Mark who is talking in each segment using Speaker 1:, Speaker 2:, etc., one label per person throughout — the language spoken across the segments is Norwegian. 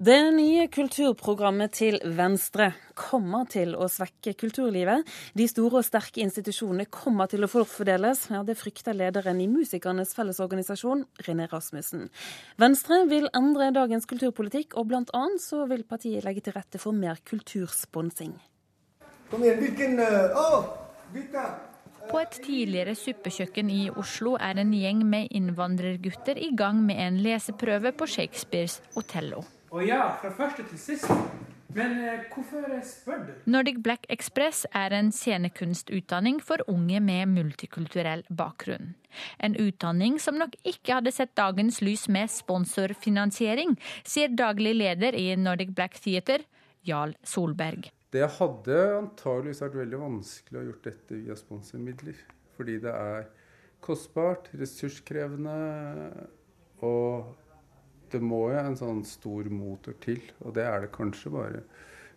Speaker 1: Det nye kulturprogrammet til Venstre kommer til å svekke kulturlivet. De store og sterke institusjonene kommer til å forfordeles. Ja, det frykter lederen i Musikernes Fellesorganisasjon, René Rasmussen. Venstre vil endre dagens kulturpolitikk, og bl.a. så vil partiet legge til rette for mer kultursponsing.
Speaker 2: Kom igjen, hvilken uh, Å, gutta!
Speaker 3: På et tidligere suppekjøkken i Oslo er en gjeng med innvandrergutter i gang med en leseprøve på Shakespeares Othello.
Speaker 4: Å ja, fra første til sist. Men eh, hvorfor spør du?
Speaker 3: Nordic Black Express er en scenekunstutdanning for unge med multikulturell bakgrunn. En utdanning som nok ikke hadde sett dagens lys med sponsorfinansiering, sier daglig leder i Nordic Black Theater, Jarl Solberg.
Speaker 5: Det hadde antageligvis vært veldig vanskelig å ha gjort dette via sponsormidler. Fordi det er kostbart, ressurskrevende og det må jo en sånn stor motor til, og det er det kanskje bare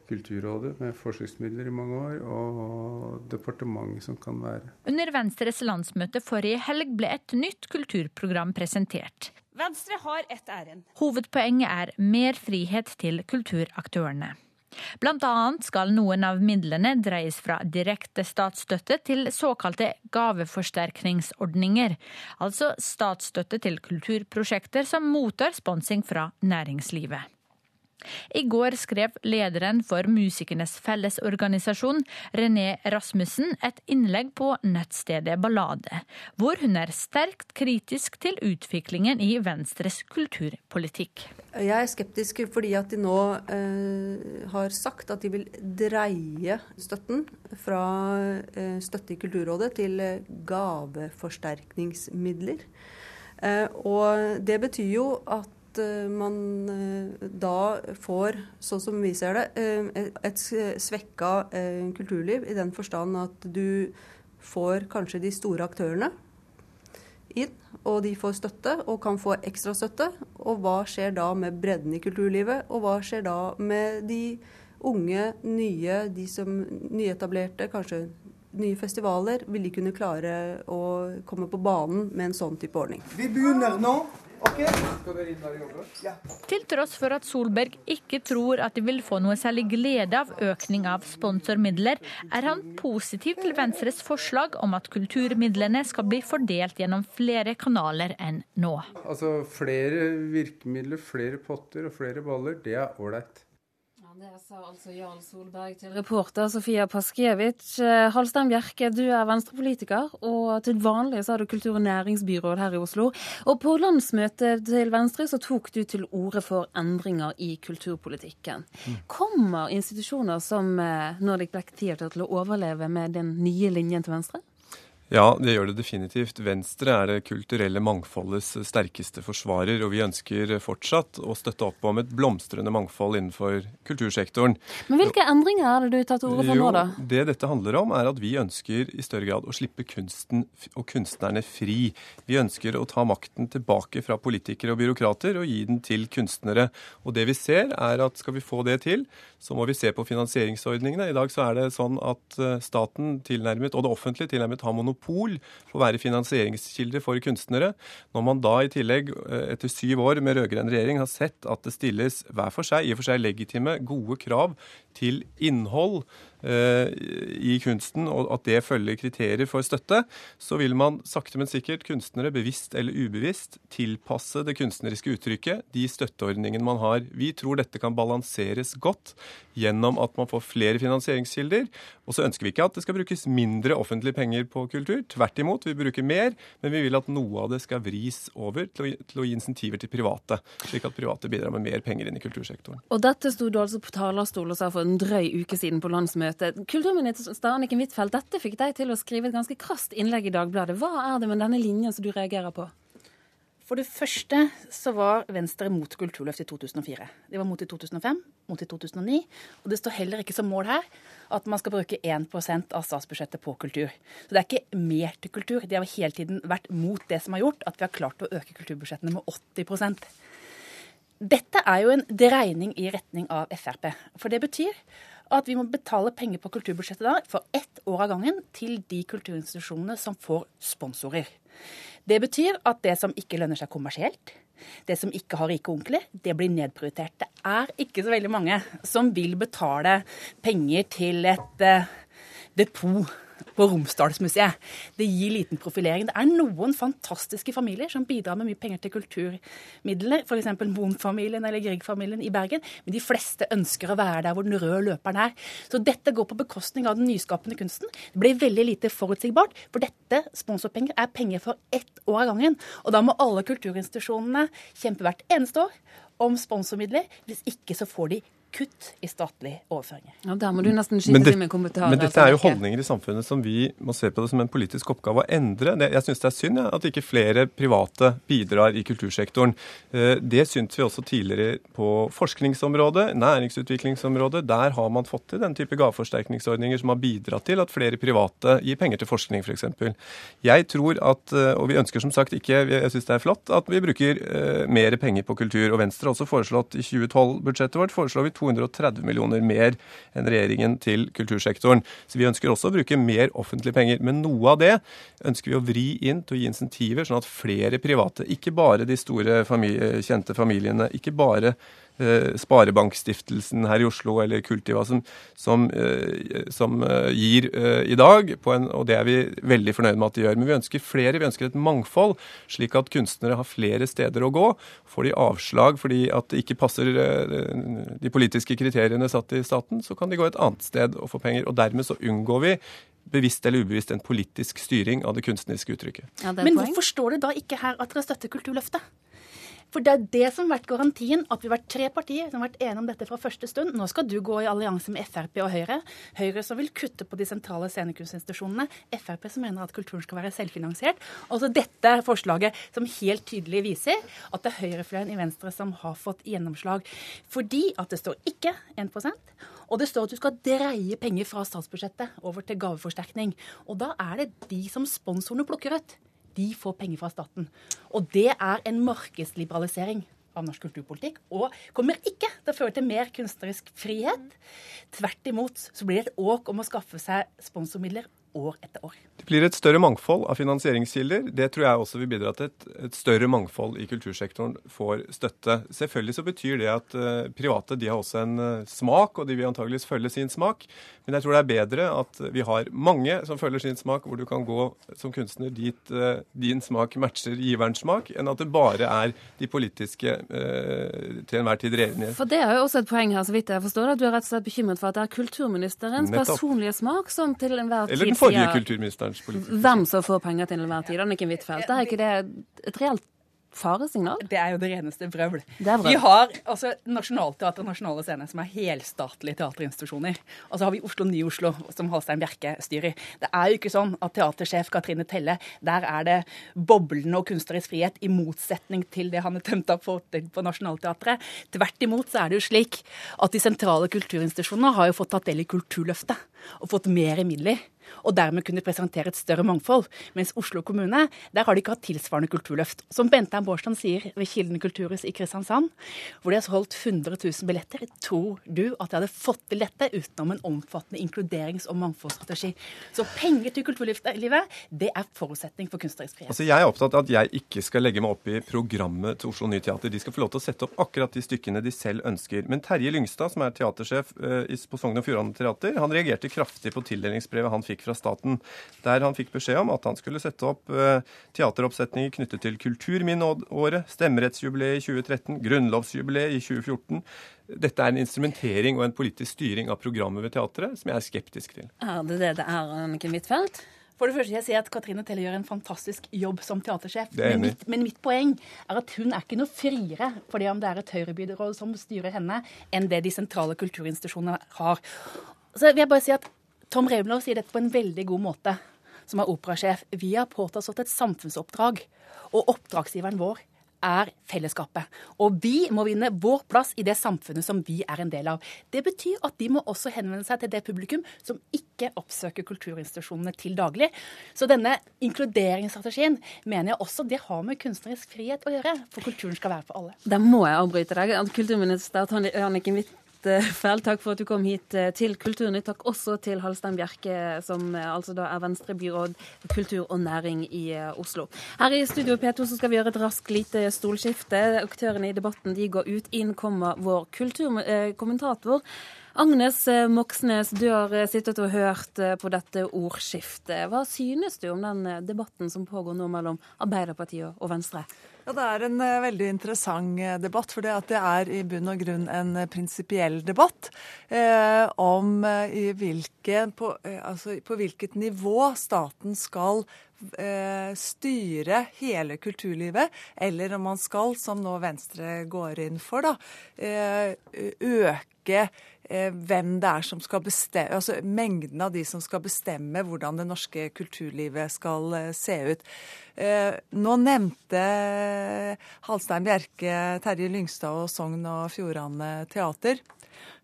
Speaker 5: Kulturrådet med forsøksmidler i mange år, og departementet som kan være.
Speaker 3: Under Venstres landsmøte forrige helg ble et nytt kulturprogram presentert.
Speaker 6: Venstre har ett ærend.
Speaker 3: Hovedpoenget er mer frihet til kulturaktørene. Blant annet skal noen av midlene dreies fra direkte statsstøtte til såkalte gaveforsterkningsordninger, altså statsstøtte til kulturprosjekter som mottar sponsing fra næringslivet. I går skrev lederen for Musikernes Fellesorganisasjon, René Rasmussen, et innlegg på nettstedet Ballade, hvor hun er sterkt kritisk til utviklingen i Venstres kulturpolitikk.
Speaker 7: Jeg er skeptisk fordi at de nå eh, har sagt at de vil dreie støtten fra eh, støtte i Kulturrådet til gaveforsterkningsmidler. Eh, og det betyr jo at Eh, man eh, da får, sånn som vi ser det, eh, et svekka kulturliv i den forstand at du får kanskje de store aktørene inn, og de får støtte og kan få ekstra støtte. Og hva skjer da med bredden i kulturlivet, og hva skjer da med de unge, nye, de som nyetablerte, kanskje nye festivaler? Vil de kunne klare å komme på banen med en sånn type ordning?
Speaker 2: Vi begynner nå. Okay.
Speaker 3: Til tross for at Solberg ikke tror at de vil få noe særlig glede av økning av sponsormidler, er han positiv til Venstres forslag om at kulturmidlene skal bli fordelt gjennom flere kanaler enn nå.
Speaker 5: Altså Flere virkemidler, flere potter og flere baller, det er ålreit.
Speaker 1: Det sa altså Jarl Solberg til reporter Sofia Paskevic. Eh, Halstein Bjerke, du er venstrepolitiker, og til vanlig så har du kultur- og næringsbyråd her i Oslo. Og på landsmøtet til Venstre så tok du til orde for endringer i kulturpolitikken. Mm. Kommer institusjoner som eh, Nordic Black Theatre til å overleve med den nye linjen til Venstre?
Speaker 8: Ja, det gjør det definitivt. Venstre er det kulturelle mangfoldets sterkeste forsvarer, og vi ønsker fortsatt å støtte opp om et blomstrende mangfold innenfor kultursektoren.
Speaker 1: Men hvilke endringer er det du tar til orde for nå, da?
Speaker 8: Det dette handler om, er at vi ønsker i større grad å slippe kunsten og kunstnerne fri. Vi ønsker å ta makten tilbake fra politikere og byråkrater og gi den til kunstnere. Og det vi ser, er at skal vi få det til, så må vi se på finansieringsordningene. I dag så er det sånn at eh, staten tilnærmet, og det offentlige tilnærmet har monopol monopol på å være finansieringskilde for kunstnere. Når man da i tillegg, eh, etter syv år med rød-grønn regjering, har sett at det stilles hver for seg, i og for seg legitime, gode krav til innhold i kunsten, og at det følger kriterier for støtte, så vil man sakte, men sikkert, kunstnere bevisst eller ubevisst, tilpasse det kunstneriske uttrykket, de støtteordningene man har. Vi tror dette kan balanseres godt gjennom at man får flere finansieringskilder. Og så ønsker vi ikke at det skal brukes mindre offentlige penger på kultur. Tvert imot, vi bruker mer, men vi vil at noe av det skal vris over til å, til å gi insentiver til private, slik at private bidrar med mer penger inn i kultursektoren.
Speaker 1: Og dette sto du altså på talerstolen og sa for en drøy uke siden på landsmøtet møte. Kulturminister Anniken Huitfeldt, dette fikk deg til å skrive et ganske krast innlegg i Dagbladet. Hva er det med denne linjen som du reagerer på?
Speaker 6: For det første så var Venstre mot kulturløft i 2004. De var mot i 2005, mot i 2009. Og det står heller ikke som mål her at man skal bruke 1% av statsbudsjettet på kultur. Så det er ikke mer til kultur. De har hele tiden vært mot det som har gjort at vi har klart å øke kulturbudsjettene med 80% Dette er jo en dreining i retning av Frp. For det betyr at vi må betale penger på kulturbudsjettet da, for ett år av gangen til de kulturinstitusjonene som får sponsorer. Det betyr at det som ikke lønner seg kommersielt, det som ikke har rike onkler, det blir nedprioritert. Det er ikke så veldig mange som vil betale penger til et uh, depot på Romsdalsmuseet. Det gir liten profilering. Det er noen fantastiske familier som bidrar med mye penger til kulturmidler, f.eks. Moen-familien eller Grieg-familien i Bergen, men de fleste ønsker å være der hvor den røde løperen er. Så dette går på bekostning av den nyskapende kunsten. Det blir veldig lite forutsigbart, for dette sponsorpenger er penger for ett år av gangen. Og da må alle kulturinstitusjonene kjempe hvert eneste år om sponsormidler. Hvis ikke så får de kutt i statlige overføringer.
Speaker 1: Ja, Der må du nesten skyte
Speaker 8: Men, det,
Speaker 1: med kommentarer.
Speaker 8: men dette
Speaker 1: altså,
Speaker 8: er jo holdninger i samfunnet som vi må se på det som en politisk oppgave å endre. Jeg syns det er synd ja, at ikke flere private bidrar i kultursektoren. Eh, Det syntes vi også tidligere på forskningsområdet, næringsutviklingsområdet. Der har man fått til den type gaveforsterkningsordninger som har bidratt til at flere private gir penger til forskning, f.eks. Jeg tror at, eh, og vi ønsker som sagt ikke, jeg syns det er flott, at vi bruker eh, mer penger på kultur. Og Venstre har også foreslått i 2012-budsjettet vårt foreslår vi 230 millioner mer enn regjeringen til kultursektoren. Så vi ønsker også å bruke mer offentlige penger. Men noe av det ønsker vi å vri inn til å gi insentiver, sånn at flere private, ikke bare de store familie, kjente familiene, ikke bare eh, Sparebankstiftelsen her i Oslo eller Kultiva som, som, eh, som eh, gir eh, i dag, på en, og det er vi veldig fornøyd med at de gjør. Men vi ønsker flere, vi ønsker et mangfold, slik at kunstnere har flere steder å gå. Får de avslag fordi at det ikke passer eh, de politiske kriteriene satt i staten, så kan de gå et annet sted og få penger. Og dermed så unngår vi bevisst eller ubevisst en politisk styring av det kunstneriske uttrykket.
Speaker 1: Ja, det
Speaker 6: Men
Speaker 1: poeng.
Speaker 6: hvorfor står det da ikke her at dere støtter Kulturløftet? For det er det som har vært garantien, at vi har vært tre partier som har vært enige om dette fra første stund. Nå skal du gå i allianse med Frp og Høyre. Høyre som vil kutte på de sentrale scenekunstinstitusjonene. Frp som mener at kulturen skal være selvfinansiert. Altså dette forslaget som helt tydelig viser at det er høyrefløyen i Venstre som har fått gjennomslag. Fordi at det står ikke 1% og det står at du skal dreie penger fra statsbudsjettet over til gaveforsterkning. Og da er det de som sponsorene plukker ut de får penger fra staten. Og det er en markedsliberalisering av norsk kulturpolitikk, og kommer ikke til å føre til mer kunstnerisk frihet. Tvert imot så blir det et åk om å skaffe seg sponsormidler år etter år.
Speaker 8: Det blir et større mangfold av finansieringskilder. Det tror jeg også vil bidra til et, et større mangfold i kultursektoren får støtte. Selvfølgelig så betyr det at uh, private de har også en uh, smak, og de vil antageligvis følge sin smak. Men jeg tror det er bedre at vi har mange som følger sin smak, hvor du kan gå som kunstner dit uh, din smak matcher giverens smak, enn at det bare er de politiske til enhver tid regjerende.
Speaker 1: For det er jo også et poeng her, så vidt jeg forstår det, at du er rett og slett bekymret for at det er kulturministerens
Speaker 8: Nettopp.
Speaker 1: personlige smak som til enhver tid
Speaker 8: forrige kulturministerens politikk.
Speaker 1: hvem som får penger til enhver tid. Anniken Huitfeldt, er ikke det et reelt faresignal?
Speaker 6: Det er jo det reneste vrøvl.
Speaker 1: Det er vrøvl.
Speaker 6: Vi har altså Nationaltheatret og Nasjonale Scene, som er helstatlige teaterinstitusjoner. Og så har vi Oslo Nye Oslo, som Halstein Bjerke styrer. Det er jo ikke sånn at teatersjef Katrine Telle, der er det boblende og kunstnerisk frihet, i motsetning til det Hanne tømt opp for på Nationaltheatret. Tvert imot så er det jo slik at de sentrale kulturinstitusjonene har jo fått tatt del i Kulturløftet og fått mer midler. Og dermed kunne presentere et større mangfold. Mens Oslo kommune, der har de ikke hatt tilsvarende kulturløft. Som Bentheim Bårdstrand sier ved Kilden kulturhus i Kristiansand, hvor de har solgt 100 000 billetter, tror du at de hadde fått til dette utenom en omfattende inkluderings- og mangfoldsstrategi? Så penger til kulturlivet, det er forutsetning for kunstnerisk frihet.
Speaker 8: Altså, Jeg er opptatt av at jeg ikke skal legge meg opp i programmet til Oslo Nye Teater. De skal få lov til å sette opp akkurat de stykkene de selv ønsker. Men Terje Lyngstad, som er teatersjef eh, på Sogn og Fjordane Teater, han reagerte kraftig på tildelingsbrevet han fikk fra staten, der han fikk beskjed om at han skulle sette opp eh, teateroppsetninger knyttet til Kulturminneåret, stemmerettsjubileet i 2013, grunnlovsjubileet i 2014. Dette er en instrumentering og en politisk styring av programmet ved teatret som jeg er skeptisk til.
Speaker 1: Er det det det er, Anniken Huitfeldt?
Speaker 6: For det første jeg sier at Katrine Telle gjør en fantastisk jobb som teatersjef.
Speaker 8: Det er
Speaker 6: Men mitt, men mitt poeng er at hun er ikke noe friere fordi om det er et høyrebyråd som styrer henne, enn det de sentrale kulturinstitusjonene har. Så vil jeg bare si at Tom Reimlov sier dette på en veldig god måte, som er operasjef. Vi har påtatt oss et samfunnsoppdrag, og oppdragsgiveren vår er fellesskapet. Og vi må vinne vår plass i det samfunnet som vi er en del av. Det betyr at de må også henvende seg til det publikum som ikke oppsøker kulturinstitusjonene til daglig. Så denne inkluderingsstrategien mener jeg også det har med kunstnerisk frihet å gjøre. For kulturen skal være for alle.
Speaker 1: Da må jeg avbryte deg. Kulturminister Anniken Huitfeldt Huitfeldt, takk for at du kom hit eh, til Kulturnytt. Takk også til Halstein Bjerke, som eh, altså da er Venstre-byråd kultur og næring i Oslo. Her i Studio P2 så skal vi gjøre et raskt lite stolskifte. Aktørene i debatten de går ut. Inn kommer vår kulturkommentator. Agnes Moxnes, du har sittet og hørt på dette ordskiftet. Hva synes du om den debatten som pågår nå mellom Arbeiderpartiet og Venstre?
Speaker 9: Ja, Det er en uh, veldig interessant uh, debatt. For det, er i bunn og grunn en uh, prinsipiell debatt eh, om hvilke, på, altså, på, hvilket nivå staten skal styre hele kulturlivet, eller om man skal, som nå Venstre går inn for, da, øke hvem det er som skal bestemme, altså mengden av de som skal bestemme hvordan det norske kulturlivet skal se ut. Eh, nå nevnte Halstein Bjerke Terje Lyngstad og Sogn og Fjordane Teater.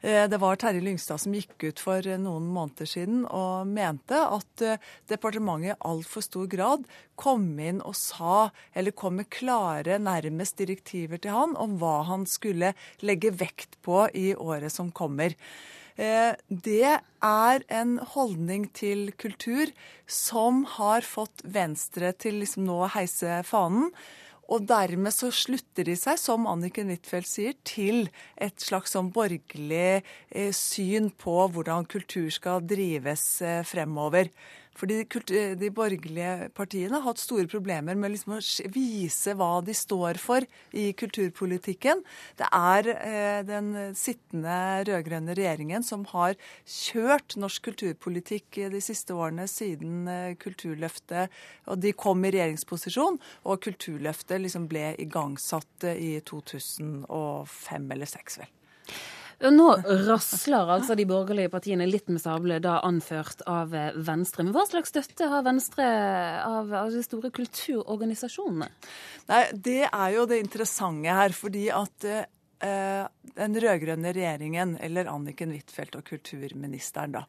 Speaker 9: Eh, det var Terje Lyngstad som gikk ut for noen måneder siden og mente at eh, departementet i altfor stor grad kom inn og sa, eller kom med klare, nærmest direktiver til han om hva han skulle legge vekt på i året som kommer. Eh, det er en holdning til kultur som har fått Venstre til liksom nå å heise fanen. Og dermed så slutter de seg, som Anniken Huitfeldt sier, til et slags sånn borgerlig eh, syn på hvordan kultur skal drives eh, fremover. Fordi de borgerlige partiene har hatt store problemer med liksom å vise hva de står for i kulturpolitikken. Det er eh, den sittende rød-grønne regjeringen som har kjørt norsk kulturpolitikk de siste årene siden eh, Kulturløftet og de kom i regjeringsposisjon, og Kulturløftet liksom ble igangsatt i 2005 eller 2006, vel.
Speaker 1: Nå rasler altså de borgerlige partiene litt med sablene, da anført av eh, Venstre. Men hva slags støtte har Venstre av, av de store kulturorganisasjonene?
Speaker 9: Nei, Det er jo det interessante her. fordi at eh, den rød-grønne regjeringen, eller Anniken Huitfeldt og kulturministeren, da,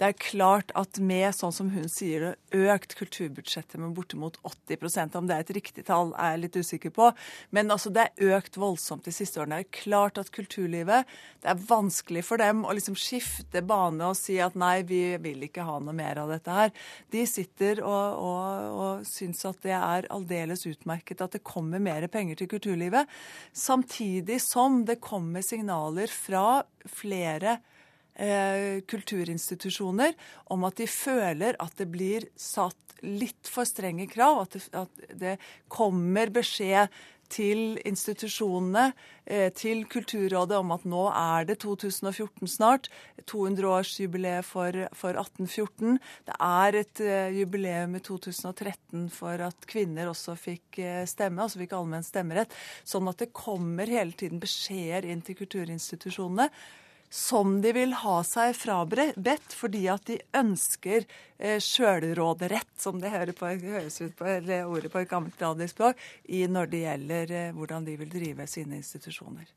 Speaker 9: det er klart at med, sånn som hun sier det, økt kulturbudsjettet med bortimot 80% Om det er et riktig tall, er jeg litt usikker på. Men altså, det er økt voldsomt de siste årene. Det er klart at kulturlivet Det er vanskelig for dem å liksom skifte bane og si at nei, vi vil ikke ha noe mer av dette her. De sitter og, og, og syns at det er aldeles utmerket at det kommer mer penger til kulturlivet. Samtidig som det kommer signaler fra flere eh, kulturinstitusjoner om at de føler at det blir satt litt for strenge krav. At det, at det kommer beskjed til institusjonene, eh, til Kulturrådet om at nå er det 2014 snart. 200-årsjubileet for, for, 1814. Det er et uh, jubileum i 2013 for at kvinner også fikk uh, stemme, altså fikk allmenn stemmerett. Sånn at det kommer hele tiden beskjeder inn til kulturinstitusjonene som de vil ha seg frabedt fordi at de ønsker eh, sjølråderett, som det høres ut på eller ordet på et gammelt radiospråk, når det gjelder eh, hvordan de vil drive sine institusjoner.